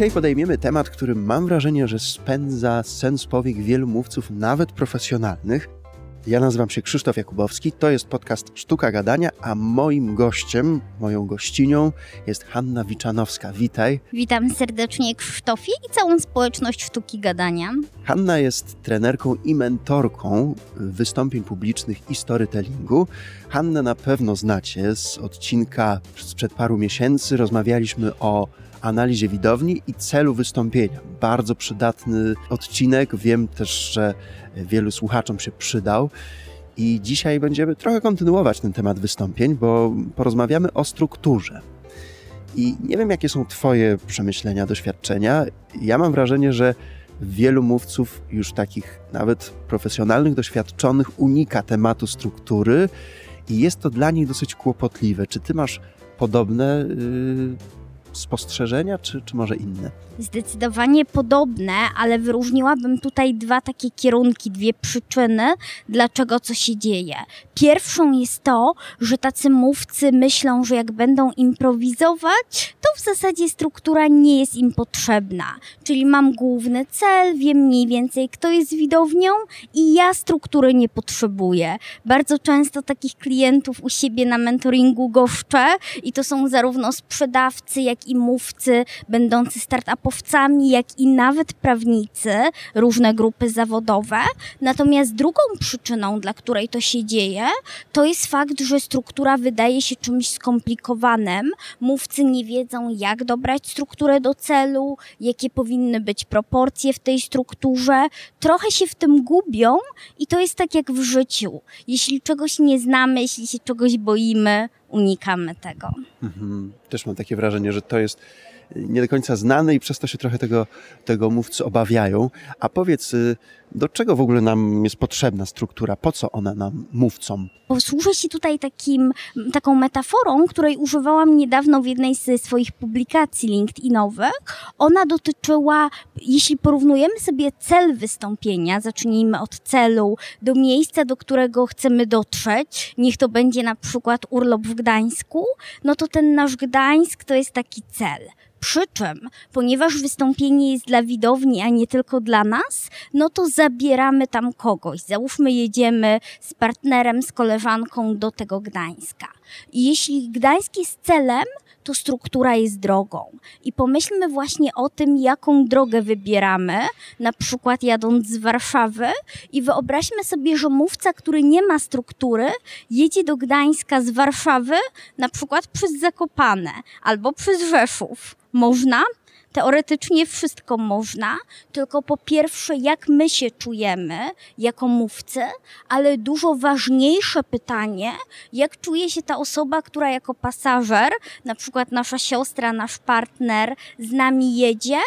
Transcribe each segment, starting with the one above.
Dzisiaj podejmiemy temat, który mam wrażenie, że spędza sens powiek wielu mówców, nawet profesjonalnych. Ja nazywam się Krzysztof Jakubowski, to jest podcast Sztuka Gadania, a moim gościem, moją gościnią jest Hanna Wiczanowska. Witaj. Witam serdecznie Krzysztofie i całą społeczność Sztuki Gadania. Hanna jest trenerką i mentorką wystąpień publicznych i storytellingu. Hannę na pewno znacie z odcinka sprzed paru miesięcy. Rozmawialiśmy o analizie widowni i celu wystąpienia. Bardzo przydatny odcinek. Wiem też, że wielu słuchaczom się przydał. I dzisiaj będziemy trochę kontynuować ten temat wystąpień, bo porozmawiamy o strukturze. I nie wiem, jakie są Twoje przemyślenia, doświadczenia. Ja mam wrażenie, że wielu mówców, już takich nawet profesjonalnych, doświadczonych, unika tematu struktury i jest to dla nich dosyć kłopotliwe. Czy Ty masz podobne yy, spostrzeżenia, czy, czy może inne? Zdecydowanie podobne, ale wyróżniłabym tutaj dwa takie kierunki, dwie przyczyny, dlaczego co się dzieje. Pierwszą jest to, że tacy mówcy myślą, że jak będą improwizować, to w zasadzie struktura nie jest im potrzebna. Czyli mam główny cel, wiem mniej więcej, kto jest widownią i ja struktury nie potrzebuję. Bardzo często takich klientów u siebie na mentoringu goszczę i to są zarówno sprzedawcy, jak i mówcy będący startupowcami, jak i nawet prawnicy, różne grupy zawodowe. Natomiast drugą przyczyną, dla której to się dzieje, to jest fakt, że struktura wydaje się czymś skomplikowanym. Mówcy nie wiedzą, jak dobrać strukturę do celu, jakie powinny być proporcje w tej strukturze. Trochę się w tym gubią i to jest tak jak w życiu. Jeśli czegoś nie znamy, jeśli się czegoś boimy, unikamy tego. Mhm. Też mam takie wrażenie, że to jest nie do końca znane i przez to się trochę tego, tego mówcy obawiają. A powiedz, y, do czego w ogóle nam jest potrzebna struktura? Po co ona nam, mówcom? Posłużę się tutaj takim, taką metaforą, której używałam niedawno w jednej z swoich publikacji LinkedInowych. Ona dotyczyła, jeśli porównujemy sobie cel wystąpienia, zacznijmy od celu, do miejsca, do którego chcemy dotrzeć, niech to będzie na przykład urlop w Gdańsku, no to ten nasz Gdańsk to jest taki cel. Przy czym, ponieważ wystąpienie jest dla widowni, a nie tylko dla nas, no to zabieramy tam kogoś. Załóżmy, jedziemy z partnerem, z koleżanką do tego Gdańska. Jeśli Gdańsk jest celem, to struktura jest drogą. I pomyślmy właśnie o tym, jaką drogę wybieramy, na przykład jadąc z Warszawy i wyobraźmy sobie, że mówca, który nie ma struktury, jedzie do Gdańska z Warszawy, na przykład przez Zakopane albo przez Rzeszów. Można, teoretycznie wszystko można, tylko po pierwsze, jak my się czujemy jako mówcy, ale dużo ważniejsze pytanie, jak czuje się ta osoba, która jako pasażer, na przykład nasza siostra, nasz partner z nami jedzie,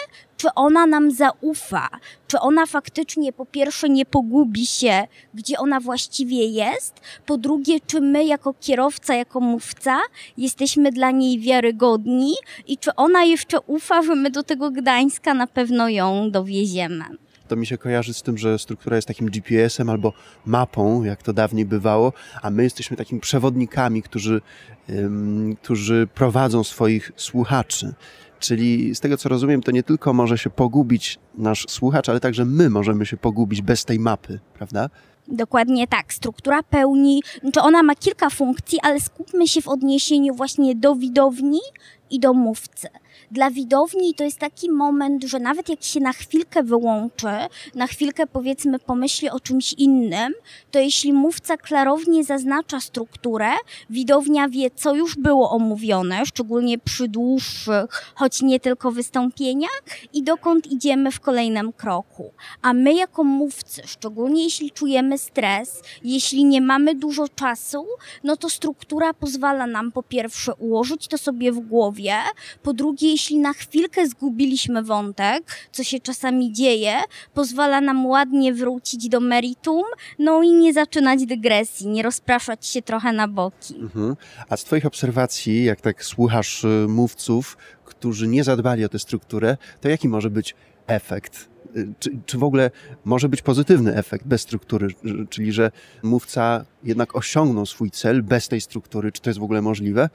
czy ona nam zaufa, czy ona faktycznie po pierwsze nie pogubi się, gdzie ona właściwie jest, po drugie, czy my jako kierowca, jako mówca jesteśmy dla niej wiarygodni i czy ona jeszcze ufa, że my do tego Gdańska na pewno ją dowieziemy. To mi się kojarzy z tym, że struktura jest takim GPS-em albo mapą, jak to dawniej bywało, a my jesteśmy takimi przewodnikami, którzy, którzy prowadzą swoich słuchaczy. Czyli z tego co rozumiem, to nie tylko może się pogubić nasz słuchacz, ale także my możemy się pogubić bez tej mapy, prawda? Dokładnie tak. Struktura pełni, to ona ma kilka funkcji, ale skupmy się w odniesieniu właśnie do widowni i do mówcy. Dla widowni to jest taki moment, że nawet jak się na chwilkę wyłączy, na chwilkę powiedzmy pomyśli o czymś innym, to jeśli mówca klarownie zaznacza strukturę, widownia wie, co już było omówione, szczególnie przy dłuższych, choć nie tylko wystąpieniach, i dokąd idziemy w kolejnym kroku. A my jako mówcy, szczególnie jeśli czujemy stres, jeśli nie mamy dużo czasu, no to struktura pozwala nam po pierwsze ułożyć to sobie w głowie, po drugie, jeśli na chwilkę zgubiliśmy wątek, co się czasami dzieje, pozwala nam ładnie wrócić do meritum, no i nie zaczynać dygresji, nie rozpraszać się trochę na boki. Mhm. A z Twoich obserwacji, jak tak słuchasz y, mówców, którzy nie zadbali o tę strukturę, to jaki może być efekt y, czy, czy, w ogóle może być pozytywny efekt bez struktury, czyli że mówca jednak osiągnął swój cel bez tej struktury, czy to jest w ogóle możliwe?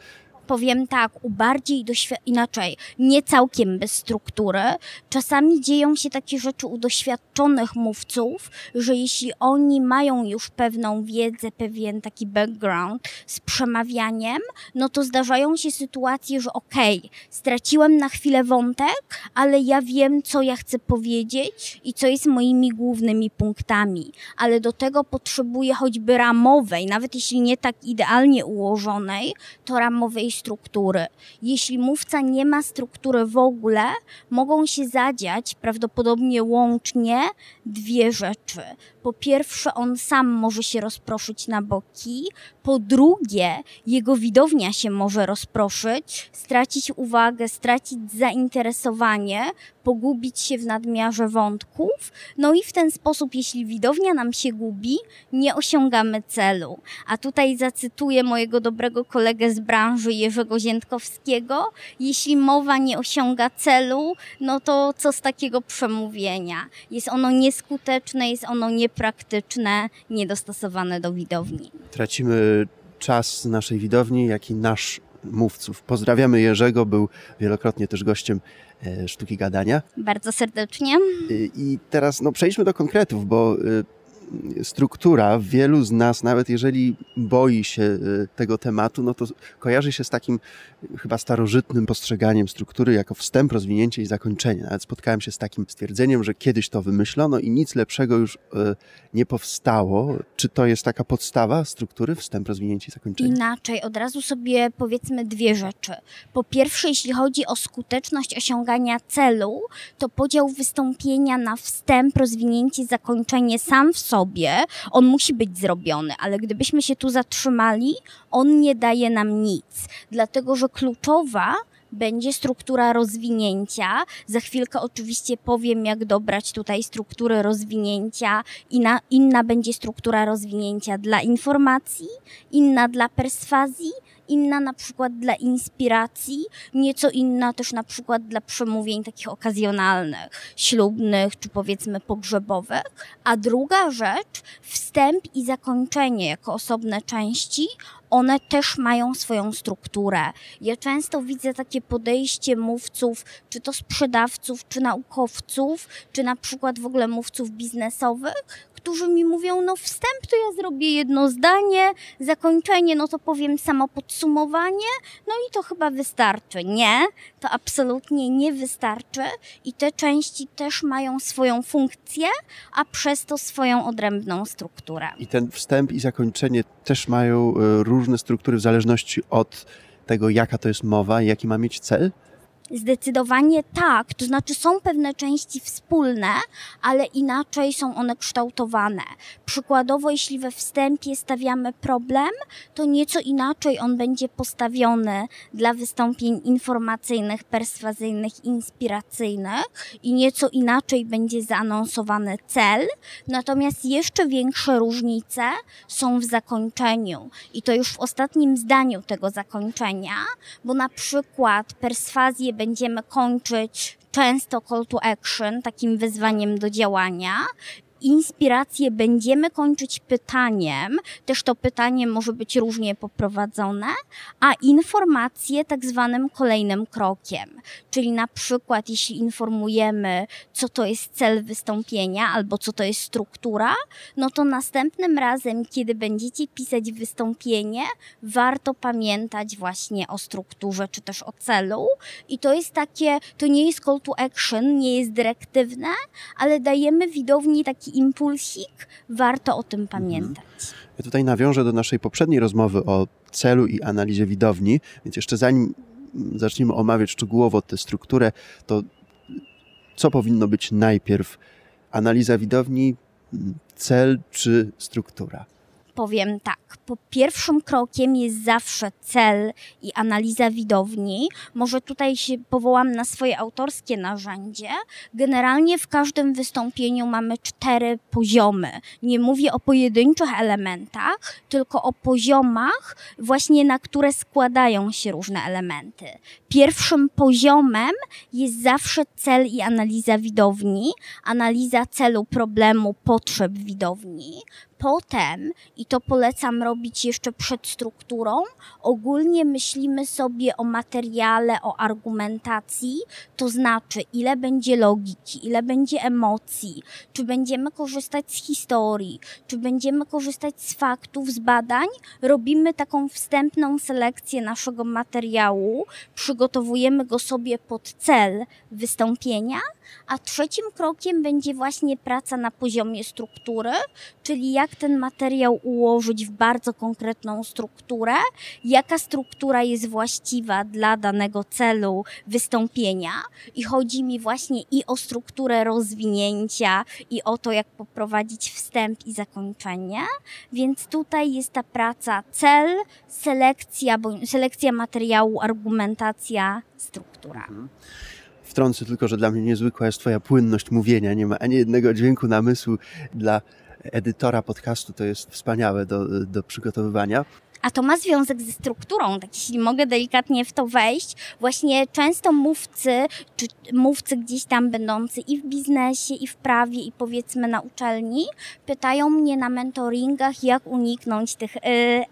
Powiem tak, u bardziej inaczej, nie całkiem bez struktury. Czasami dzieją się takie rzeczy u doświadczonych mówców, że jeśli oni mają już pewną wiedzę, pewien taki background z przemawianiem, no to zdarzają się sytuacje, że okej, okay, straciłem na chwilę wątek, ale ja wiem, co ja chcę powiedzieć i co jest moimi głównymi punktami, ale do tego potrzebuję choćby ramowej, nawet jeśli nie tak idealnie ułożonej, to ramowej struktury. Jeśli mówca nie ma struktury w ogóle, mogą się zadziać prawdopodobnie łącznie dwie rzeczy. Po pierwsze, on sam może się rozproszyć na boki, po drugie, jego widownia się może rozproszyć, stracić uwagę, stracić zainteresowanie, pogubić się w nadmiarze wątków. No i w ten sposób, jeśli widownia nam się gubi, nie osiągamy celu. A tutaj zacytuję mojego dobrego kolegę z branży Jerzego Ziętkowskiego. Jeśli mowa nie osiąga celu, no to co z takiego przemówienia? Jest ono nieskuteczne, jest ono niepraktyczne, niedostosowane do widowni. Tracimy czas naszej widowni, jak i nasz mówców. Pozdrawiamy Jerzego, był wielokrotnie też gościem e, sztuki gadania. Bardzo serdecznie. I teraz no, przejdźmy do konkretów, bo e, struktura wielu z nas, nawet jeżeli boi się y, tego tematu, no to kojarzy się z takim chyba starożytnym postrzeganiem struktury jako wstęp, rozwinięcie i zakończenie. Nawet spotkałem się z takim stwierdzeniem, że kiedyś to wymyślono i nic lepszego już y, nie powstało. Czy to jest taka podstawa struktury, wstęp, rozwinięcie i zakończenie? Inaczej, od razu sobie powiedzmy dwie rzeczy. Po pierwsze, jeśli chodzi o skuteczność osiągania celu, to podział wystąpienia na wstęp, rozwinięcie, zakończenie sam w sobie sobie, on musi być zrobiony, ale gdybyśmy się tu zatrzymali, on nie daje nam nic, dlatego że kluczowa będzie struktura rozwinięcia. Za chwilkę oczywiście powiem, jak dobrać tutaj strukturę rozwinięcia. Inna, inna będzie struktura rozwinięcia dla informacji, inna dla perswazji, inna na przykład dla inspiracji, nieco inna też na przykład dla przemówień takich okazjonalnych, ślubnych czy powiedzmy pogrzebowych. A druga rzecz, wstęp i zakończenie jako osobne części, one też mają swoją strukturę. Ja często widzę takie podejście mówców, czy to sprzedawców, czy naukowców, czy na przykład w ogóle mówców biznesowych, którzy mi mówią, no wstęp to ja zrobię jedno zdanie, zakończenie, no to powiem samo podsumowanie, no i to chyba wystarczy. Nie, to absolutnie nie wystarczy i te części też mają swoją funkcję, a przez to swoją odrębną strukturę. I ten wstęp i zakończenie też mają e, różne struktury w zależności od tego, jaka to jest mowa i jaki ma mieć cel? Zdecydowanie tak, to znaczy są pewne części wspólne, ale inaczej są one kształtowane. Przykładowo, jeśli we wstępie stawiamy problem, to nieco inaczej on będzie postawiony dla wystąpień informacyjnych, perswazyjnych, inspiracyjnych i nieco inaczej będzie zaanonsowany cel. Natomiast jeszcze większe różnice są w zakończeniu i to już w ostatnim zdaniu tego zakończenia, bo na przykład perswazję będziemy kończyć często call to action, takim wyzwaniem do działania inspirację będziemy kończyć pytaniem, też to pytanie może być różnie poprowadzone, a informacje tak zwanym kolejnym krokiem. Czyli na przykład, jeśli informujemy, co to jest cel wystąpienia albo co to jest struktura, no to następnym razem, kiedy będziecie pisać wystąpienie, warto pamiętać właśnie o strukturze czy też o celu. I to jest takie, to nie jest call to action, nie jest dyrektywne, ale dajemy widowni taki taki impulsik, warto o tym pamiętać. Ja tutaj nawiążę do naszej poprzedniej rozmowy o celu i analizie widowni, więc jeszcze zanim zaczniemy omawiać szczegółowo tę strukturę, to co powinno być najpierw? Analiza widowni, cel czy struktura? Powiem tak. Po pierwszym krokiem jest zawsze cel i analiza widowni. Może tutaj się powołam na swoje autorskie narzędzie. Generalnie w każdym wystąpieniu mamy cztery poziomy. Nie mówię o pojedynczych elementach, tylko o poziomach, właśnie na które składają się różne elementy. Pierwszym poziomem jest zawsze cel i analiza widowni, analiza celu, problemu, potrzeb widowni. Potem, i to polecam robić jeszcze przed strukturą, ogólnie myślimy sobie o materiale, o argumentacji, to znaczy ile będzie logiki, ile będzie emocji, czy będziemy korzystać z historii, czy będziemy korzystać z faktów, z badań. Robimy taką wstępną selekcję naszego materiału, przygotowujemy go sobie pod cel wystąpienia, a trzecim krokiem będzie właśnie praca na poziomie struktury, czyli jak ten materiał ułożyć w bardzo konkretną strukturę, jaka struktura jest właściwa dla danego celu wystąpienia. I chodzi mi właśnie i o strukturę rozwinięcia, i o to, jak poprowadzić wstęp i zakończenie. Więc tutaj jest ta praca cel, selekcja, selekcja materiału, argumentacja, struktura. Mhm. Wtrącę tylko, że dla mnie niezwykła jest Twoja płynność mówienia. Nie ma ani jednego dźwięku namysłu dla edytora podcastu. To jest wspaniałe do, do przygotowywania. A to ma związek ze strukturą, tak jeśli mogę delikatnie w to wejść. Właśnie często mówcy, czy mówcy gdzieś tam będący i w biznesie, i w prawie, i powiedzmy na uczelni, pytają mnie na mentoringach, jak uniknąć tych y,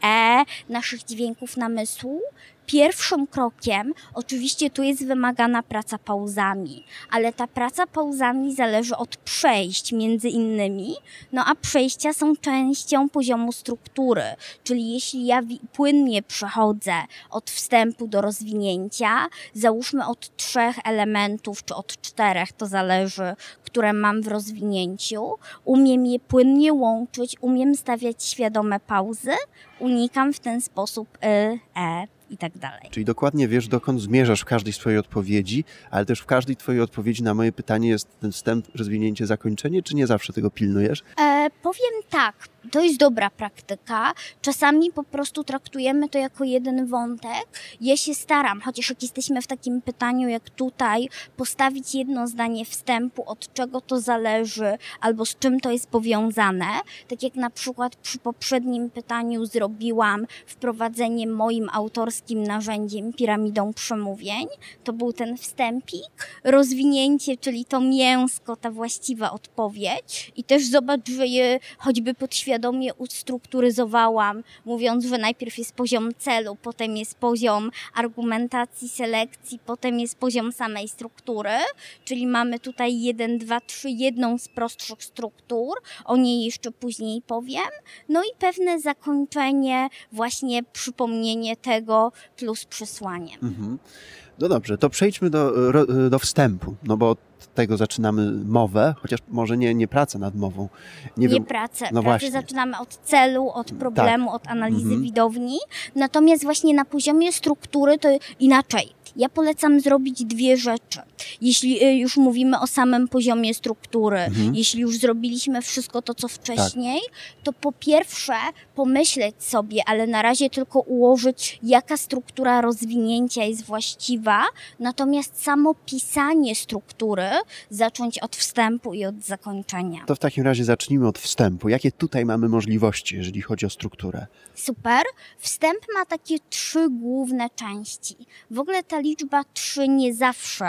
e, naszych dźwięków namysłu. Pierwszym krokiem, oczywiście tu jest wymagana praca pauzami, ale ta praca pauzami zależy od przejść między innymi, no a przejścia są częścią poziomu struktury, czyli jeśli ja płynnie przechodzę od wstępu do rozwinięcia, załóżmy od trzech elementów czy od czterech, to zależy, które mam w rozwinięciu, umiem je płynnie łączyć, umiem stawiać świadome pauzy, unikam w ten sposób y, e i tak dalej. Czyli dokładnie wiesz, dokąd zmierzasz w każdej swojej odpowiedzi, ale też w każdej twojej odpowiedzi na moje pytanie jest ten wstęp, rozwinięcie, zakończenie, czy nie zawsze tego pilnujesz? E, powiem tak, to jest dobra praktyka. Czasami po prostu traktujemy to jako jeden wątek. Ja się staram, chociaż jak jesteśmy w takim pytaniu jak tutaj, postawić jedno zdanie wstępu, od czego to zależy, albo z czym to jest powiązane. Tak jak na przykład przy poprzednim pytaniu zrobiłam wprowadzenie moim autorskim narzędziem, piramidą przemówień. To był ten wstępik. Rozwinięcie, czyli to mięsko, ta właściwa odpowiedź. I też zobacz, że je choćby podświadomie świadomie ustrukturyzowałam, mówiąc, że najpierw jest poziom celu, potem jest poziom argumentacji, selekcji, potem jest poziom samej struktury, czyli mamy tutaj 1, 2, 3, jedną z prostszych struktur, o niej jeszcze później powiem, no i pewne zakończenie, właśnie przypomnienie tego plus przesłanie. Mhm. No dobrze, to przejdźmy do, do wstępu, no bo od tego zaczynamy mowę, chociaż może nie, nie pracę nad mową. Nie, nie pracę. No pracę zaczynamy od celu, od problemu, tak. od analizy mhm. widowni. Natomiast właśnie na poziomie struktury to inaczej. Ja polecam zrobić dwie rzeczy. Jeśli y, już mówimy o samym poziomie struktury, mhm. jeśli już zrobiliśmy wszystko to, co wcześniej, tak. to po pierwsze pomyśleć sobie, ale na razie tylko ułożyć, jaka struktura rozwinięcia jest właściwa, natomiast samo pisanie struktury zacząć od wstępu i od zakończenia. To w takim razie zacznijmy od wstępu. Jakie tutaj mamy możliwości, jeżeli chodzi o strukturę? Super. Wstęp ma takie trzy główne części. W ogóle ta liczba trzy nie zawsze,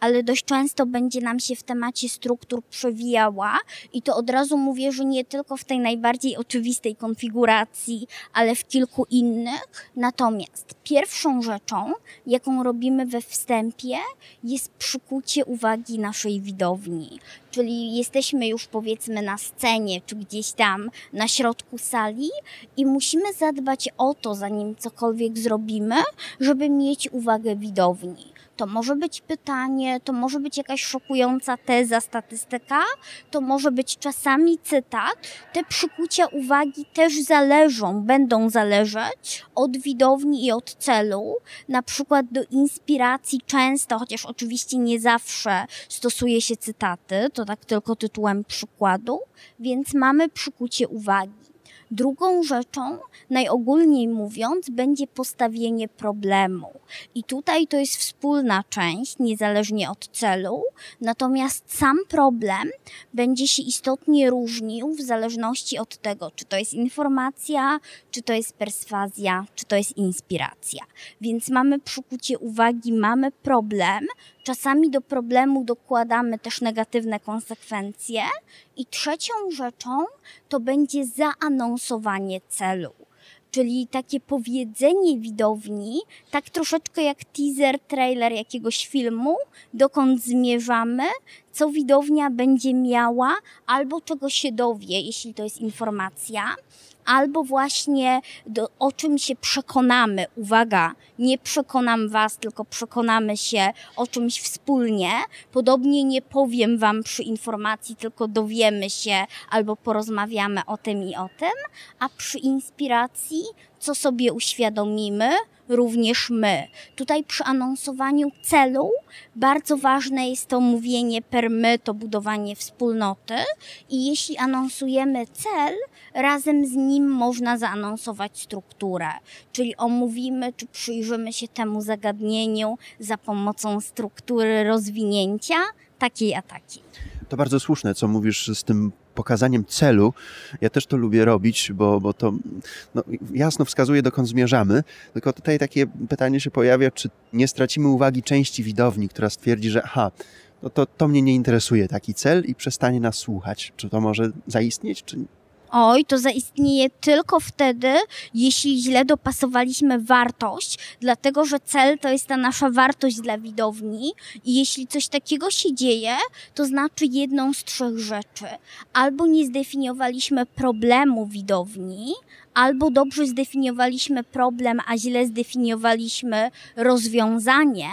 ale dość często będzie nam się w temacie struktur przewijała i to od razu mówię, że nie tylko w tej najbardziej oczywistej konfiguracji, ale w kilku innych. Natomiast pierwszą rzeczą, jaką robimy we wstępie, jest przykucie uwagi naszej widowni. Czyli jesteśmy już powiedzmy na scenie, czy gdzieś tam na środku sali i musimy zadbać o to, zanim cokolwiek zrobimy, żeby mieć uwagę widowni. To może być pytanie, to może być jakaś szokująca teza, statystyka, to może być czasami cytat. Te przykucia uwagi też zależą, będą zależeć od widowni i od celu. Na przykład do inspiracji często, chociaż oczywiście nie zawsze stosuje się cytaty, to tak tylko tytułem przykładu, więc mamy przykucie uwagi. Drugą rzeczą, najogólniej mówiąc, będzie postawienie problemu. I tutaj to jest wspólna część, niezależnie od celu, natomiast sam problem będzie się istotnie różnił w zależności od tego, czy to jest informacja, czy to jest perswazja, czy to jest inspiracja. Więc mamy przykucie uwagi, mamy problem, Czasami do problemu dokładamy też negatywne konsekwencje. I trzecią rzeczą to będzie zaanonsowanie celu czyli takie powiedzenie widowni, tak troszeczkę jak teaser, trailer jakiegoś filmu, dokąd zmierzamy, co widownia będzie miała, albo czego się dowie, jeśli to jest informacja albo właśnie do, o czym się przekonamy. Uwaga, nie przekonam Was, tylko przekonamy się o czymś wspólnie. Podobnie nie powiem Wam przy informacji, tylko dowiemy się albo porozmawiamy o tym i o tym, a przy inspiracji co sobie uświadomimy, również my. Tutaj przy anonsowaniu celu bardzo ważne jest to mówienie per my, to budowanie wspólnoty i jeśli anonsujemy cel, razem z nim można zaanonsować strukturę, czyli omówimy czy przyjrzymy się temu zagadnieniu za pomocą struktury rozwinięcia takiej a takiej. To bardzo słuszne, co mówisz z tym pokazaniem celu. Ja też to lubię robić, bo, bo to no, jasno wskazuje, dokąd zmierzamy. Tylko tutaj takie pytanie się pojawia, czy nie stracimy uwagi części widowni, która stwierdzi, że aha, no to, to mnie nie interesuje taki cel i przestanie nas słuchać. Czy to może zaistnieć, czy Oj, to zaistnieje tylko wtedy, jeśli źle dopasowaliśmy wartość, dlatego że cel to jest ta nasza wartość dla widowni i jeśli coś takiego się dzieje, to znaczy jedną z trzech rzeczy. Albo nie zdefiniowaliśmy problemu widowni, albo dobrze zdefiniowaliśmy problem, a źle zdefiniowaliśmy rozwiązanie,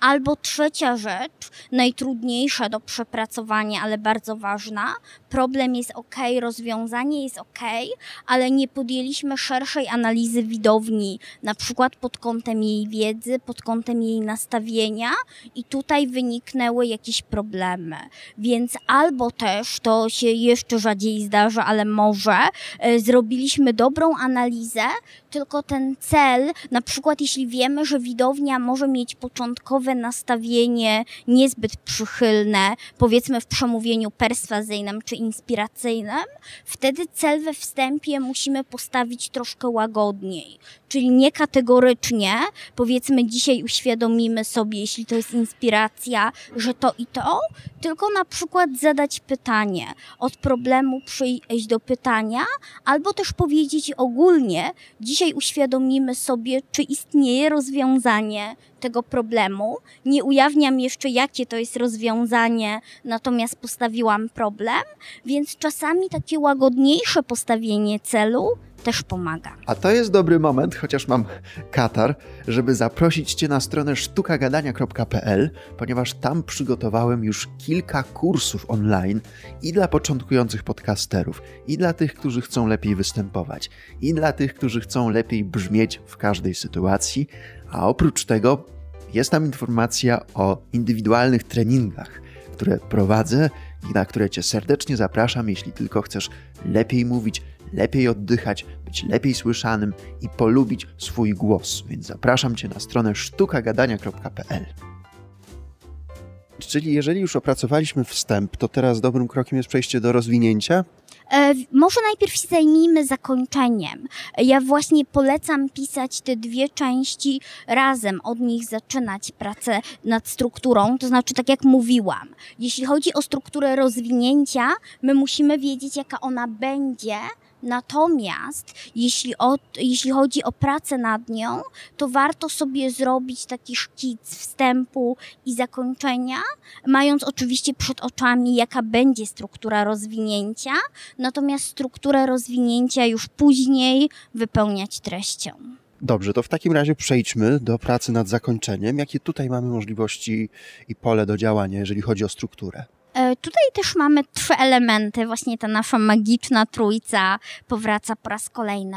albo trzecia rzecz, najtrudniejsza do przepracowania, ale bardzo ważna, problem jest ok, rozwiązanie jest ok, ale nie podjęliśmy szerszej analizy widowni, na przykład pod kątem jej wiedzy, pod kątem jej nastawienia i tutaj wyniknęły jakieś problemy. Więc albo też, to się jeszcze rzadziej zdarza, ale może, e, zrobiliśmy dobrą analizę, tylko ten cel, na przykład jeśli wiemy, że widownia może mieć początkowe nastawienie niezbyt przychylne, powiedzmy w przemówieniu perswazyjnym czy inspiracyjnym, wtedy cel we wstępie musimy postawić troszkę łagodniej, czyli nie kategorycznie, powiedzmy dzisiaj uświadomimy sobie, jeśli to jest inspiracja, że to i to, tylko na przykład zadać pytanie, od problemu przyjść do pytania, albo też powiedzieć ogólnie, dzisiaj uświadomimy sobie, czy istnieje rozwiązanie tego problemu. Nie ujawniam jeszcze, jakie to jest rozwiązanie, natomiast postawiłam problem, więc czasami takie łagodniejsze postawienie celu też pomaga. A to jest dobry moment, chociaż mam katar, żeby zaprosić Cię na stronę sztukagadania.pl, ponieważ tam przygotowałem już kilka kursów online i dla początkujących podcasterów, i dla tych, którzy chcą lepiej występować, i dla tych, którzy chcą lepiej brzmieć w każdej sytuacji, a oprócz tego jest tam informacja o indywidualnych treningach, które prowadzę i na które Cię serdecznie zapraszam, jeśli tylko chcesz lepiej mówić, lepiej oddychać, być lepiej słyszanym i polubić swój głos. Więc zapraszam Cię na stronę sztukagadania.pl. Czyli jeżeli już opracowaliśmy wstęp, to teraz dobrym krokiem jest przejście do rozwinięcia? E, może najpierw się zajmijmy zakończeniem. Ja właśnie polecam pisać te dwie części razem, od nich zaczynać pracę nad strukturą. To znaczy, tak jak mówiłam, jeśli chodzi o strukturę rozwinięcia, my musimy wiedzieć, jaka ona będzie, Natomiast jeśli, o, jeśli chodzi o pracę nad nią, to warto sobie zrobić taki szkic wstępu i zakończenia, mając oczywiście przed oczami, jaka będzie struktura rozwinięcia, natomiast strukturę rozwinięcia już później wypełniać treścią. Dobrze, to w takim razie przejdźmy do pracy nad zakończeniem. Jakie tutaj mamy możliwości i pole do działania, jeżeli chodzi o strukturę? E, tutaj też mamy trzy elementy, właśnie ta nasza magiczna trójca powraca po raz kolejny.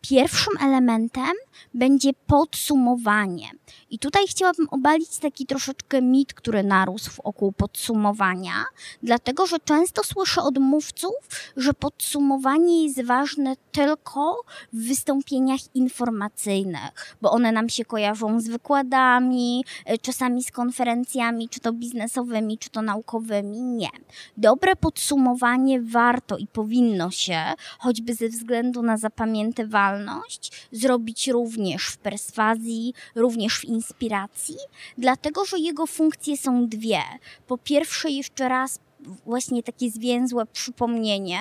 Pierwszym elementem będzie podsumowanie. I tutaj chciałabym obalić taki troszeczkę mit, który narósł wokół podsumowania, dlatego że często słyszę od mówców, że podsumowanie jest ważne tylko w wystąpieniach informacyjnych, bo one nam się kojarzą z wykładami, e, czasami z konferencjami, czy to biznesowymi, czy to naukowymi. Nie. Dobre podsumowanie warto i powinno się, choćby ze względu na zapamiętywanie, zrobić również w perswazji, również w inspiracji, dlatego że jego funkcje są dwie. Po pierwsze, jeszcze raz właśnie takie zwięzłe przypomnienie,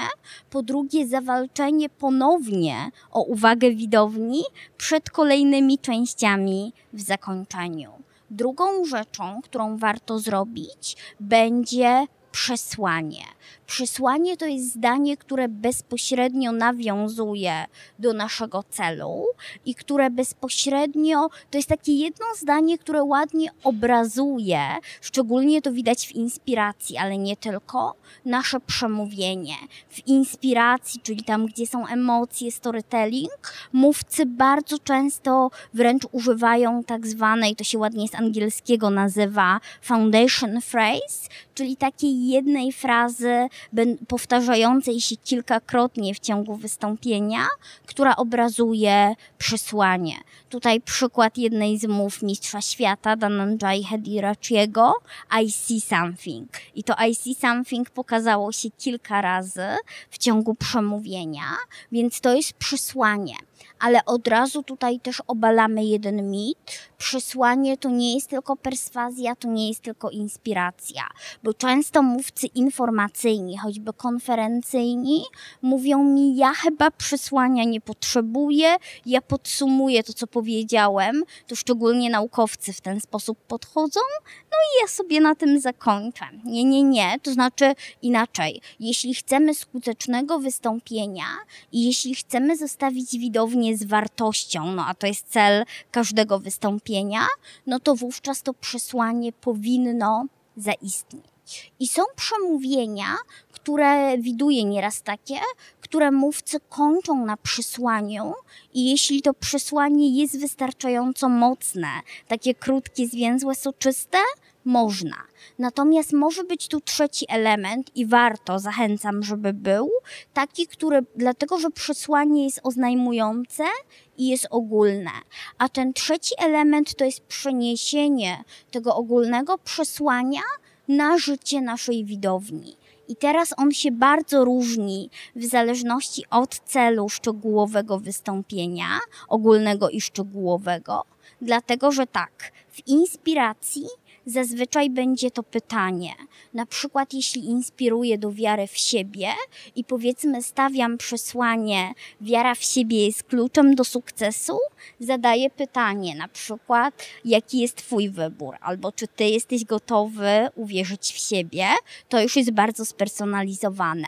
po drugie zawalczenie ponownie o uwagę widowni przed kolejnymi częściami w zakończeniu. Drugą rzeczą, którą warto zrobić, będzie przesłanie. Przesłanie to jest zdanie, które bezpośrednio nawiązuje do naszego celu i które bezpośrednio to jest takie jedno zdanie, które ładnie obrazuje, szczególnie to widać w inspiracji, ale nie tylko, nasze przemówienie. W inspiracji, czyli tam, gdzie są emocje, storytelling, mówcy bardzo często wręcz używają tak zwanej, to się ładnie z angielskiego nazywa foundation phrase, czyli takiej jednej frazy powtarzającej się kilkakrotnie w ciągu wystąpienia, która obrazuje przesłanie. Tutaj przykład jednej z mów Mistrza Świata, Dananjay Hedirachiego, I see something. I to I see something pokazało się kilka razy w ciągu przemówienia, więc to jest przesłanie ale od razu tutaj też obalamy jeden mit. Przesłanie to nie jest tylko perswazja, to nie jest tylko inspiracja, bo często mówcy informacyjni, choćby konferencyjni, mówią mi, ja chyba przesłania nie potrzebuję, ja podsumuję to, co powiedziałem, to szczególnie naukowcy w ten sposób podchodzą, no i ja sobie na tym zakończę. Nie, nie, nie, to znaczy inaczej. Jeśli chcemy skutecznego wystąpienia i jeśli chcemy zostawić widownię z wartością, no a to jest cel każdego wystąpienia, no to wówczas to przesłanie powinno zaistnieć. I są przemówienia, które widuję nieraz takie, które mówcy kończą na przesłaniu i jeśli to przesłanie jest wystarczająco mocne, takie krótkie, zwięzłe, soczyste, można. Natomiast może być tu trzeci element i warto, zachęcam, żeby był, taki, który, dlatego że przesłanie jest oznajmujące i jest ogólne. A ten trzeci element to jest przeniesienie tego ogólnego przesłania na życie naszej widowni. I teraz on się bardzo różni w zależności od celu szczegółowego wystąpienia, ogólnego i szczegółowego, dlatego że tak, w inspiracji zazwyczaj będzie to pytanie. Na przykład, jeśli inspiruję do wiary w siebie i powiedzmy stawiam przesłanie, wiara w siebie jest kluczem do sukcesu, zadaję pytanie, na przykład, jaki jest Twój wybór, albo czy Ty jesteś gotowy uwierzyć w siebie, to już jest bardzo spersonalizowane.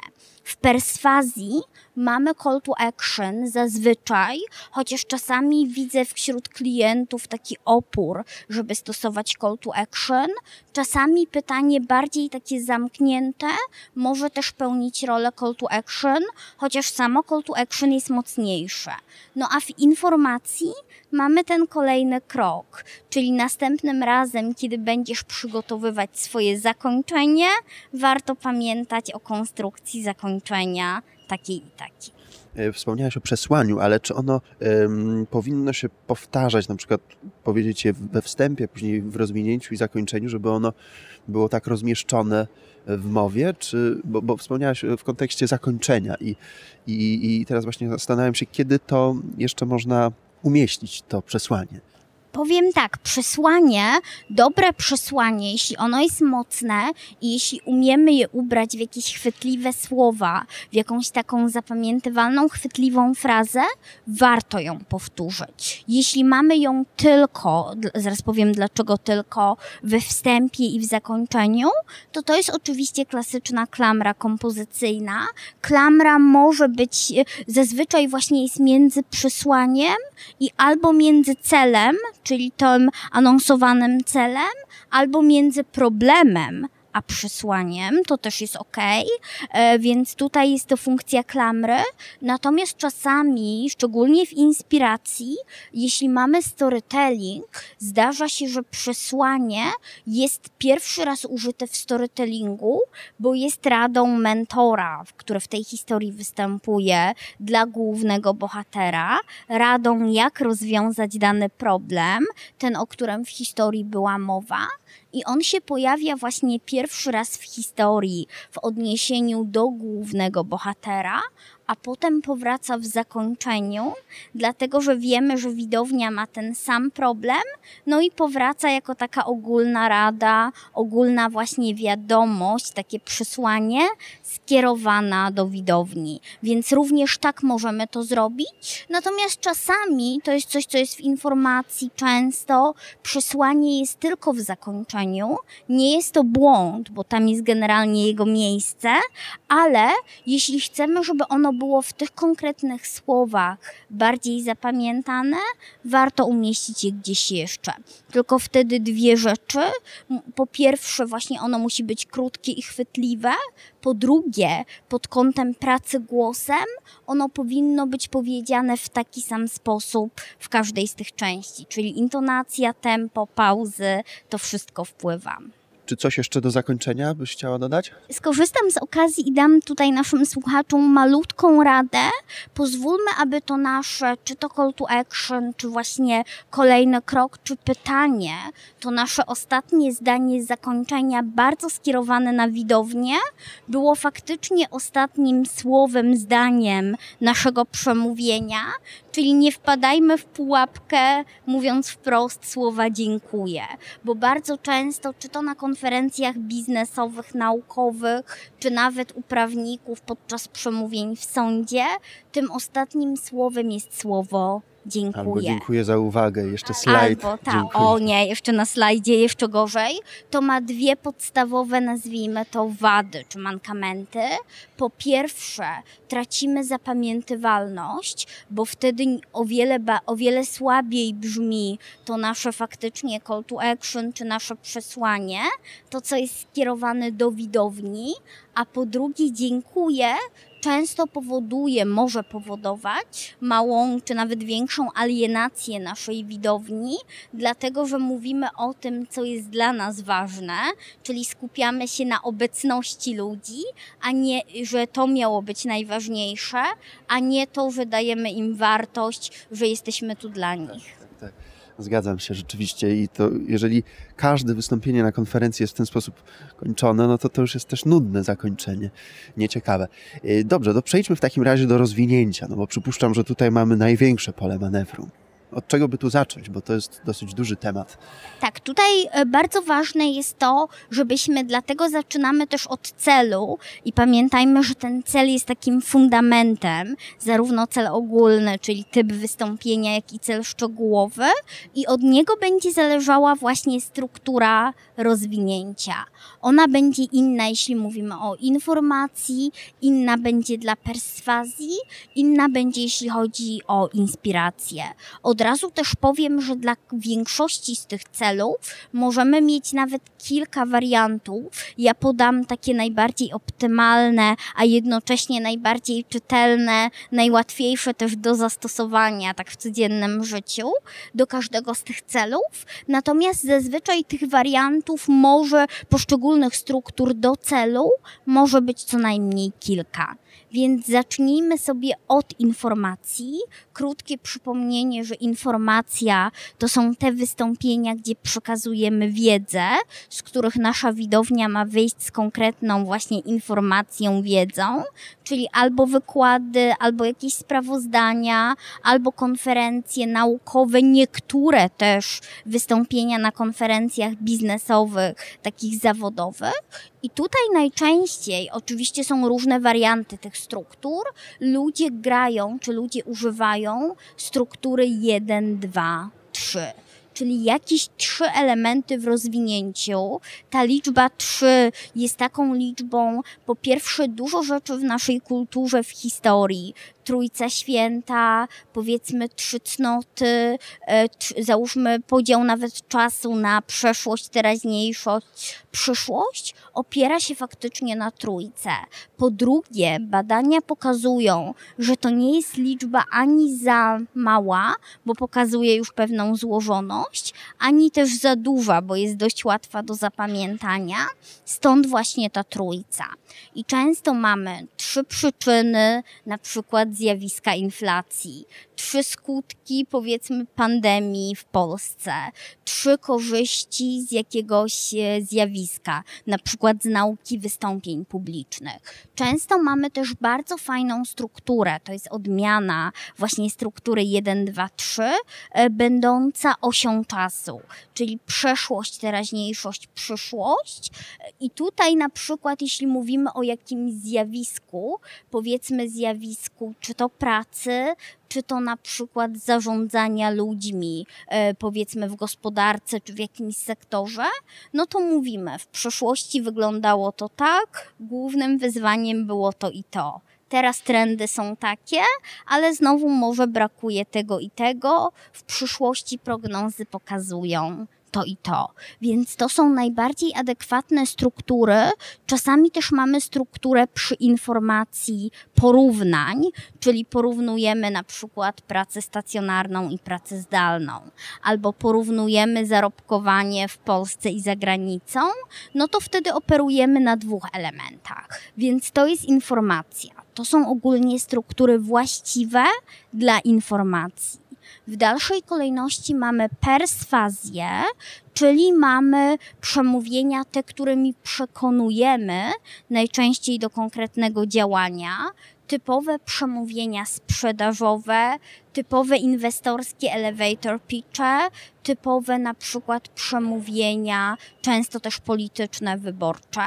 W perswazji mamy call to action zazwyczaj, chociaż czasami widzę wśród klientów taki opór, żeby stosować call to action. Czasami pytanie bardziej takie zamknięte może też pełnić rolę call to action, chociaż samo call to action jest mocniejsze. No a w informacji mamy ten kolejny krok, czyli następnym razem, kiedy będziesz przygotowywać swoje zakończenie, warto pamiętać o konstrukcji zakończenia takiej i takiej. E, wspomniałeś o przesłaniu, ale czy ono um, powinno się powtarzać, na przykład powiedzieć je we wstępie, później w rozwinięciu i zakończeniu, żeby ono było tak rozmieszczone w mowie, czy, bo, bo wspomniałeś w kontekście zakończenia i, i, i teraz właśnie zastanawiam się, kiedy to jeszcze można umieścić, to przesłanie powiem tak, przesłanie, dobre przesłanie, jeśli ono jest mocne i jeśli umiemy je ubrać w jakieś chwytliwe słowa, w jakąś taką zapamiętywalną, chwytliwą frazę, warto ją powtórzyć. Jeśli mamy ją tylko, zaraz powiem dlaczego tylko, we wstępie i w zakończeniu, to to jest oczywiście klasyczna klamra kompozycyjna. Klamra może być, e, zazwyczaj właśnie jest między przesłaniem i albo między celem, czyli tym anonsowanym celem, albo między problemem a przesłaniem, to też jest ok, e, więc tutaj jest to funkcja klamry. Natomiast czasami, szczególnie w inspiracji, jeśli mamy storytelling, zdarza się, że przesłanie jest pierwszy raz użyte w storytellingu, bo jest radą mentora, który w tej historii występuje dla głównego bohatera, radą jak rozwiązać dany problem, ten o którym w historii była mowa i on się pojawia właśnie pierwszy raz w historii w odniesieniu do głównego bohatera, a potem powraca w zakończeniu, dlatego że wiemy, że widownia ma ten sam problem, no i powraca jako taka ogólna rada, ogólna właśnie wiadomość, takie przesłanie skierowana do widowni. Więc również tak możemy to zrobić. Natomiast czasami to jest coś, co jest w informacji często, przesłanie jest tylko w zakończeniu. Nie jest to błąd, bo tam jest generalnie jego miejsce, ale jeśli chcemy, żeby ono było w tych konkretnych słowach bardziej zapamiętane, warto umieścić je gdzieś jeszcze. Tylko wtedy dwie rzeczy. Po pierwsze, właśnie ono musi być krótkie i chwytliwe. Po drugie, pod kątem pracy głosem, ono powinno być powiedziane w taki sam sposób w każdej z tych części, czyli intonacja, tempo, pauzy, to wszystko wpływa. Czy coś jeszcze do zakończenia byś chciała dodać? Skorzystam z okazji i dam tutaj naszym słuchaczom malutką radę. Pozwólmy, aby to nasze, czy to call to action, czy właśnie kolejny krok, czy pytanie, to nasze ostatnie zdanie z zakończenia, bardzo skierowane na widownię, było faktycznie ostatnim słowem, zdaniem naszego przemówienia, czyli nie wpadajmy w pułapkę, mówiąc wprost słowa dziękuję, bo bardzo często, czy to na konferencjach biznesowych, naukowych, czy nawet u prawników podczas przemówień w sądzie, tym ostatnim słowem jest słowo dziękuję. Albo dziękuję za uwagę, jeszcze slajd. Albo tak, o nie, jeszcze na slajdzie jeszcze gorzej. To ma dwie podstawowe, nazwijmy to, wady czy mankamenty. Po pierwsze, tracimy zapamiętywalność, bo wtedy o wiele, o wiele słabiej brzmi to nasze faktycznie call to action czy nasze przesłanie, to co jest skierowane do widowni, a po drugie dziękuję często powoduje, może powodować małą czy nawet większą alienację naszej widowni, dlatego że mówimy o tym, co jest dla nas ważne, czyli skupiamy się na obecności ludzi, a nie, że to miało być najważniejsze, a nie to, że dajemy im wartość, że jesteśmy tu dla nich. Zgadzam się rzeczywiście i to jeżeli każde wystąpienie na konferencji jest w ten sposób kończone, no to to już jest też nudne zakończenie, nieciekawe. Y, dobrze, to przejdźmy w takim razie do rozwinięcia, no bo przypuszczam, że tutaj mamy największe pole manewru. Od czego by tu zacząć, bo to jest dosyć duży temat. Tak, tutaj e, bardzo ważne jest to, żebyśmy, dlatego zaczynamy też od celu i pamiętajmy, że ten cel jest takim fundamentem, zarówno cel ogólny, czyli typ wystąpienia, jak i cel szczegółowy i od niego będzie zależała właśnie struktura rozwinięcia. Ona będzie inna, jeśli mówimy o informacji, inna będzie dla perswazji, inna będzie, jeśli chodzi o inspirację. Od razu też powiem, że dla większości z tych celów możemy mieć nawet kilka wariantów. Ja podam takie najbardziej optymalne, a jednocześnie najbardziej czytelne, najłatwiejsze też do zastosowania tak w codziennym życiu do każdego z tych celów. Natomiast zazwyczaj tych wariantów może poszczególnych struktur do celu może być co najmniej kilka. Więc zacznijmy sobie od informacji. Krótkie przypomnienie, że informacja to są te wystąpienia, gdzie przekazujemy wiedzę, z których nasza widownia ma wyjść z konkretną właśnie informacją, wiedzą, czyli albo wykłady, albo jakieś sprawozdania, albo konferencje naukowe, niektóre też wystąpienia na konferencjach biznesowych, takich zawodowych. I tutaj najczęściej, oczywiście są różne warianty tych struktur, ludzie grają, czy ludzie używają struktury 1, 2, 3 czyli jakieś trzy elementy w rozwinięciu. Ta liczba trzy jest taką liczbą, po pierwsze, dużo rzeczy w naszej kulturze, w historii, Trójca Święta, powiedzmy trzy cnoty, e, załóżmy podział nawet czasu na przeszłość, teraźniejszość, przyszłość, opiera się faktycznie na trójce. Po drugie, badania pokazują, że to nie jest liczba ani za mała, bo pokazuje już pewną złożoność, ani też za duża, bo jest dość łatwa do zapamiętania. Stąd właśnie ta trójca. I często mamy trzy przyczyny, na przykład zjawiska inflacji, trzy skutki, powiedzmy, pandemii w Polsce, trzy korzyści z jakiegoś e, zjawiska, na przykład z nauki wystąpień publicznych. Często mamy też bardzo fajną strukturę, to jest odmiana właśnie struktury 1, 2, 3, będąca osią czasu, czyli przeszłość, teraźniejszość, przyszłość. I tutaj na przykład, jeśli mówimy o jakimś zjawisku, powiedzmy zjawisku czy to pracy, czy to na przykład zarządzania ludźmi, e, powiedzmy w gospodarce czy w jakimś sektorze, no to mówimy, w przeszłości wyglądało to tak, głównym wyzwaniem było to i to. Teraz trendy są takie, ale znowu może brakuje tego i tego. W przyszłości prognozy pokazują to i to. Więc to są najbardziej adekwatne struktury. Czasami też mamy strukturę przy informacji porównań, czyli porównujemy na przykład pracę stacjonarną i pracę zdalną, albo porównujemy zarobkowanie w Polsce i za granicą, no to wtedy operujemy na dwóch elementach. Więc to jest informacja. To są ogólnie struktury właściwe dla informacji. W dalszej kolejności mamy perswazję, czyli mamy przemówienia te, którymi przekonujemy najczęściej do konkretnego działania, typowe przemówienia sprzedażowe, typowe inwestorskie elevator pitche, typowe na przykład przemówienia, często też polityczne, wyborcze.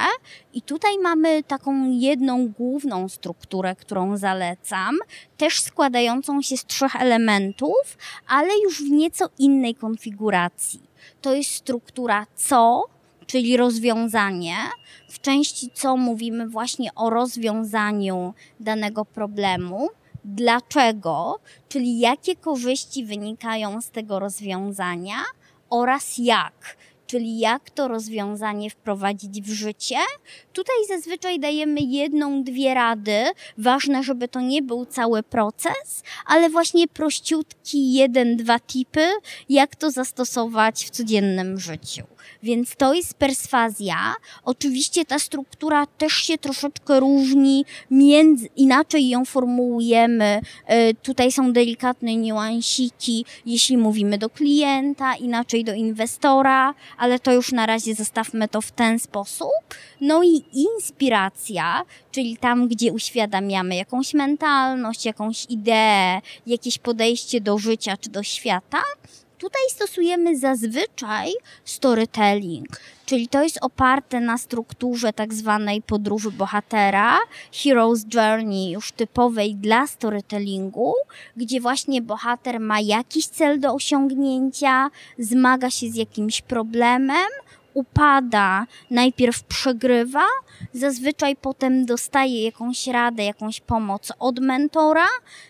I tutaj mamy taką jedną główną strukturę, którą zalecam, też składającą się z trzech elementów, ale już w nieco innej konfiguracji. To jest struktura co, czyli rozwiązanie. W części co mówimy właśnie o rozwiązaniu danego problemu. Dlaczego, czyli jakie korzyści wynikają z tego rozwiązania oraz jak, czyli jak to rozwiązanie wprowadzić w życie. Tutaj zazwyczaj dajemy jedną, dwie rady. Ważne, żeby to nie był cały proces, ale właśnie prościutki jeden, dwa tipy, jak to zastosować w codziennym życiu. Więc to jest perswazja. Oczywiście ta struktura też się troszeczkę różni, między, inaczej ją formułujemy. E, tutaj są delikatne niuansiki, jeśli mówimy do klienta, inaczej do inwestora, ale to już na razie zostawmy to w ten sposób. No i inspiracja, czyli tam, gdzie uświadamiamy jakąś mentalność, jakąś ideę, jakieś podejście do życia czy do świata, Tutaj stosujemy zazwyczaj storytelling, czyli to jest oparte na strukturze tak zwanej podróży bohatera, Hero's Journey, już typowej dla storytellingu, gdzie właśnie bohater ma jakiś cel do osiągnięcia, zmaga się z jakimś problemem, upada, najpierw przegrywa, zazwyczaj potem dostaje jakąś radę, jakąś pomoc od mentora,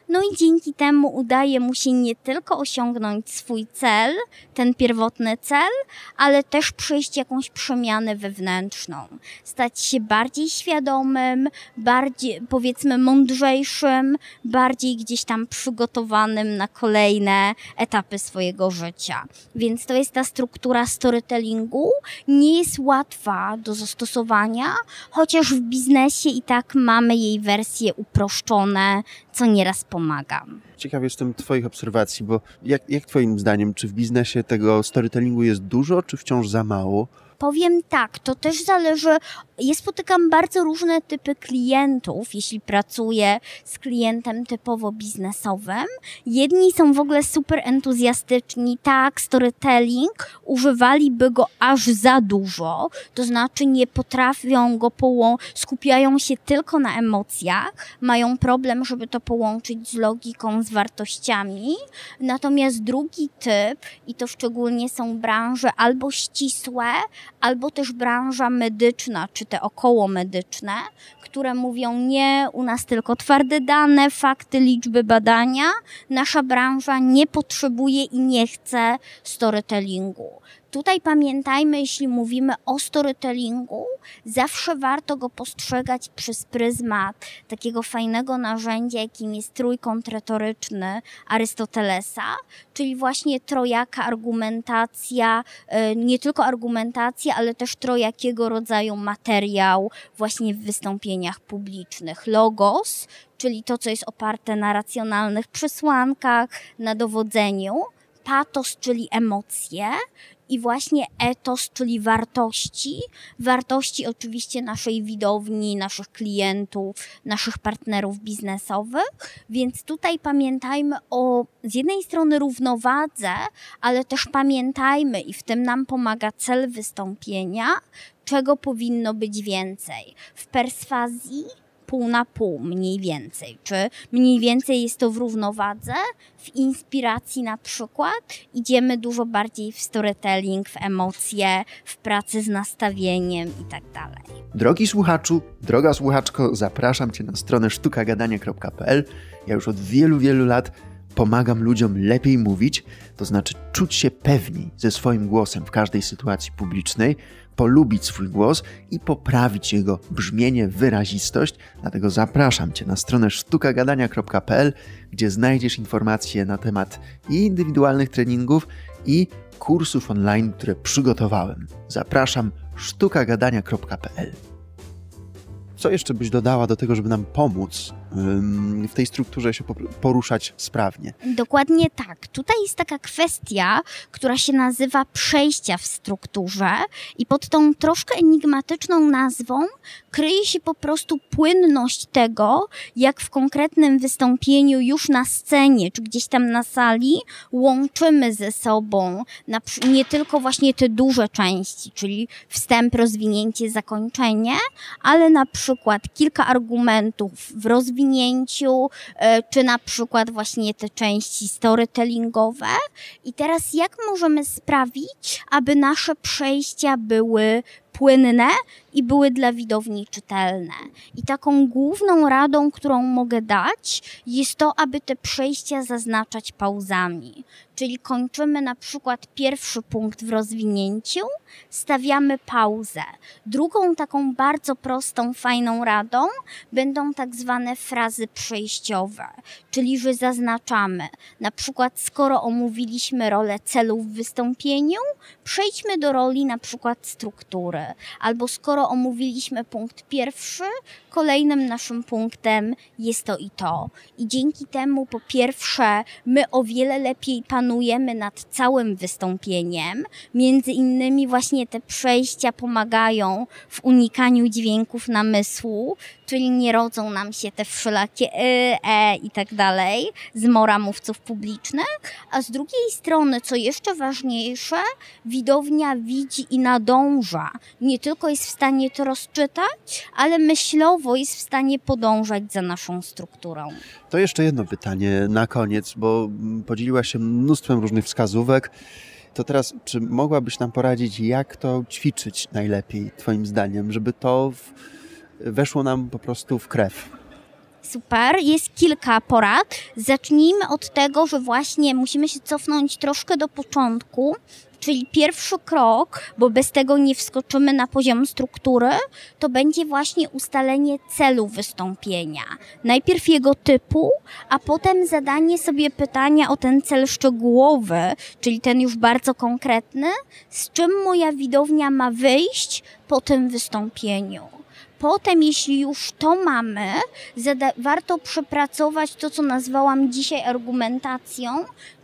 no i dzięki temu udaje mu się nie tylko osiągnąć swój cel, ten pierwotny cel, ale też przejść jakąś przemianę wewnętrzną, stać się bardziej świadomym, bardziej powiedzmy mądrzejszym, bardziej gdzieś tam przygotowanym na kolejne etapy swojego życia. Więc to jest ta struktura storytellingu, nie jest łatwa do zastosowania, chociaż w biznesie i tak mamy jej wersje uproszczone, co nieraz pomaga. Ciekaw jestem Twoich obserwacji, bo jak, jak Twoim zdaniem, czy w biznesie tego storytellingu jest dużo, czy wciąż za mało? Powiem tak, to też zależy. Ja spotykam bardzo różne typy klientów, jeśli pracuję z klientem typowo biznesowym. Jedni są w ogóle super entuzjastyczni, tak, storytelling, używaliby go aż za dużo, to znaczy nie potrafią go połączyć, skupiają się tylko na emocjach, mają problem, żeby to połączyć z logiką, z wartościami. Natomiast drugi typ, i to szczególnie są branże albo ścisłe, albo też branża medyczna, czy te okołomedyczne, które mówią nie, u nas tylko twarde dane, fakty, liczby, badania. Nasza branża nie potrzebuje i nie chce storytellingu tutaj pamiętajmy, jeśli mówimy o storytellingu, zawsze warto go postrzegać przez pryzmat takiego fajnego narzędzia, jakim jest trójkąt retoryczny Arystotelesa, czyli właśnie trojaka argumentacja, e, nie tylko argumentacja, ale też trojakiego rodzaju materiał właśnie w wystąpieniach publicznych. Logos, czyli to, co jest oparte na racjonalnych przesłankach, na dowodzeniu, patos, czyli emocje, i właśnie etos, czyli wartości, wartości oczywiście naszej widowni, naszych klientów, naszych partnerów biznesowych, więc tutaj pamiętajmy o z jednej strony równowadze, ale też pamiętajmy i w tym nam pomaga cel wystąpienia, czego powinno być więcej. W perswazji pół na pół mniej więcej. Czy mniej więcej jest to w równowadze? W inspiracji na przykład idziemy dużo bardziej w storytelling, w emocje, w pracę z nastawieniem i tak dalej. Drogi słuchaczu, droga słuchaczko, zapraszam Cię na stronę sztukagadania.pl. Ja już od wielu, wielu lat pomagam ludziom lepiej mówić, to znaczy czuć się pewniej ze swoim głosem w każdej sytuacji publicznej, polubić swój głos i poprawić jego brzmienie, wyrazistość. Dlatego zapraszam Cię na stronę sztukagadania.pl, gdzie znajdziesz informacje na temat indywidualnych treningów, i kursów online, które przygotowałem. Zapraszam sztukagadania.pl. Co jeszcze byś dodała do tego, żeby nam pomóc w tej strukturze się poruszać sprawnie? Dokładnie tak. Tutaj jest taka kwestia, która się nazywa przejścia w strukturze i pod tą troszkę enigmatyczną nazwą kryje się po prostu płynność tego, jak w konkretnym wystąpieniu już na scenie, czy gdzieś tam na sali łączymy ze sobą nie tylko właśnie te duże części, czyli wstęp, rozwinięcie, zakończenie, ale na przykład kilka argumentów w rozwinięciu, e, czy na przykład właśnie te części storytellingowe. I teraz jak możemy sprawić, aby nasze przejścia były płynne i były dla widowni czytelne. I taką główną radą, którą mogę dać, jest to, aby te przejścia zaznaczać pauzami. Czyli kończymy na przykład pierwszy punkt w rozwinięciu, stawiamy pauzę. Drugą taką bardzo prostą, fajną radą będą tak zwane frazy przejściowe, czyli że zaznaczamy. Na przykład, skoro omówiliśmy rolę celów w wystąpieniu, przejdźmy do roli na przykład struktury. Albo skoro omówiliśmy punkt pierwszy, kolejnym naszym punktem jest to i to. I dzięki temu, po pierwsze, my o wiele lepiej panujemy nad całym wystąpieniem. Między innymi, właśnie te przejścia pomagają w unikaniu dźwięków namysłu, czyli nie rodzą nam się te wszelakie y, e i tak dalej z mora mówców publicznych, a z drugiej strony, co jeszcze ważniejsze, widownia widzi i nadąża. Nie tylko jest w stanie to rozczytać, ale myślowo jest w stanie podążać za naszą strukturą. To jeszcze jedno pytanie na koniec, bo podzieliła się mnóstwem różnych wskazówek. To teraz, czy mogłabyś nam poradzić, jak to ćwiczyć najlepiej, Twoim zdaniem, żeby to w weszło nam po prostu w krew. Super, jest kilka porad. Zacznijmy od tego, że właśnie musimy się cofnąć troszkę do początku, czyli pierwszy krok, bo bez tego nie wskoczymy na poziom struktury, to będzie właśnie ustalenie celu wystąpienia. Najpierw jego typu, a potem zadanie sobie pytania o ten cel szczegółowy, czyli ten już bardzo konkretny, z czym moja widownia ma wyjść po tym wystąpieniu potem, jeśli już to mamy, warto przepracować to, co nazwałam dzisiaj argumentacją,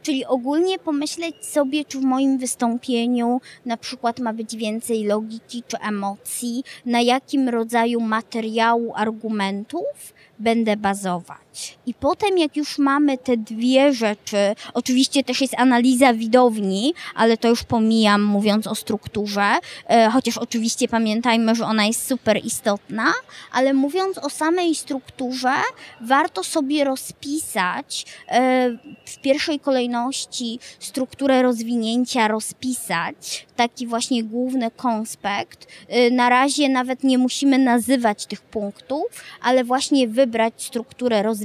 czyli ogólnie pomyśleć sobie, czy w moim wystąpieniu na przykład ma być więcej logiki czy emocji, na jakim rodzaju materiału, argumentów będę bazować. I potem, jak już mamy te dwie rzeczy, oczywiście też jest analiza widowni, ale to już pomijam, mówiąc o strukturze, e, chociaż oczywiście pamiętajmy, że ona jest super istotna, ale mówiąc o samej strukturze, warto sobie rozpisać e, w pierwszej kolejności strukturę rozwinięcia, rozpisać taki właśnie główny konspekt. E, na razie nawet nie musimy nazywać tych punktów, ale właśnie wybrać strukturę rozwinięcia,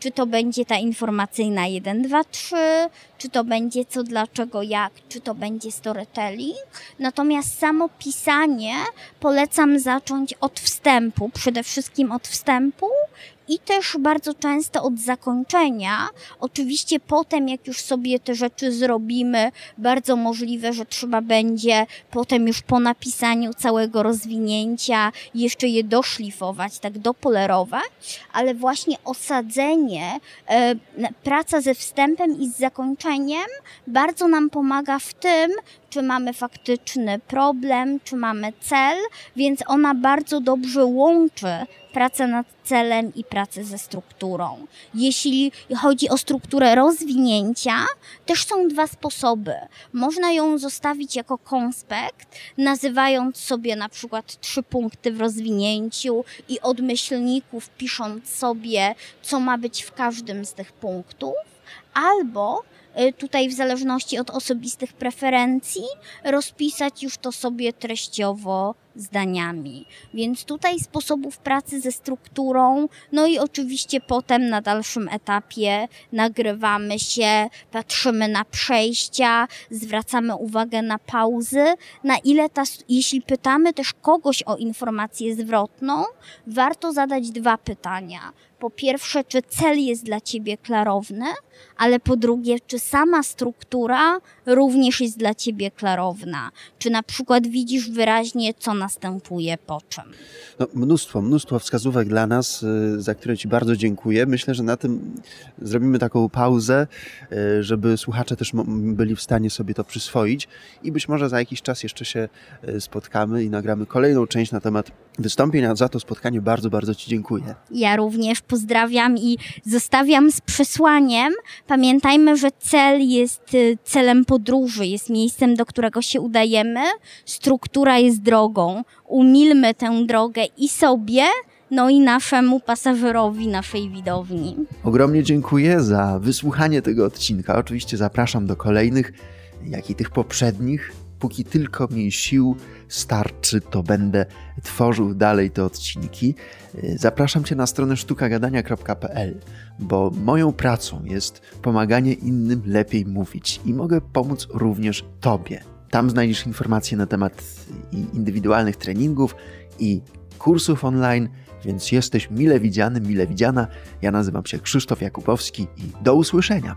czy to będzie ta informacyjna 1, 2, 3, czy to będzie co, dlaczego, jak, czy to będzie storytelling. Natomiast samo pisanie polecam zacząć od wstępu, przede wszystkim od wstępu i też bardzo często od zakończenia. Oczywiście potem, jak już sobie te rzeczy zrobimy, bardzo możliwe, że trzeba będzie potem już po napisaniu całego rozwinięcia jeszcze je doszlifować, tak dopolerować, ale właśnie osadzenie, e, praca ze wstępem i z zakończeniem bardzo nam pomaga w tym, czy mamy faktyczny problem, czy mamy cel, więc ona bardzo dobrze łączy pracę nad celem i pracę ze strukturą. Jeśli chodzi o strukturę rozwinięcia, też są dwa sposoby. Można ją zostawić jako konspekt, nazywając sobie na przykład trzy punkty w rozwinięciu i od myślników pisząc sobie, co ma być w każdym z tych punktów, albo tutaj w zależności od osobistych preferencji rozpisać już to sobie treściowo zdaniami. Więc tutaj sposobów pracy ze strukturą, no i oczywiście potem na dalszym etapie nagrywamy się, patrzymy na przejścia, zwracamy uwagę na pauzy, na ile ta, jeśli pytamy też kogoś o informację zwrotną, warto zadać dwa pytania po pierwsze, czy cel jest dla ciebie klarowny, ale po drugie, czy sama struktura również jest dla ciebie klarowna. Czy na przykład widzisz wyraźnie, co następuje po czym. No, mnóstwo, mnóstwo wskazówek dla nas, y, za które Ci bardzo dziękuję. Myślę, że na tym zrobimy taką pauzę, y, żeby słuchacze też byli w stanie sobie to przyswoić i być może za jakiś czas jeszcze się y, spotkamy i nagramy kolejną część na temat wystąpień, a za to spotkanie bardzo, bardzo Ci dziękuję. Ja również pozdrawiam i zostawiam z przesłaniem. Pamiętajmy, że cel jest celem podróży, jest miejscem, do którego się udajemy, struktura jest drogą. Umilmy tę drogę i sobie, no i naszemu pasażerowi naszej widowni. Ogromnie dziękuję za wysłuchanie tego odcinka. Oczywiście zapraszam do kolejnych, jak i tych poprzednich. Póki tylko mi sił starczy, to będę tworzył dalej te odcinki. Zapraszam Cię na stronę sztukagadania.pl, bo moją pracą jest pomaganie innym lepiej mówić i mogę pomóc również Tobie. Tam znajdziesz informacje na temat indywidualnych treningów i kursów online, więc jesteś mile widziany, mile widziana. Ja nazywam się Krzysztof Jakubowski i do usłyszenia.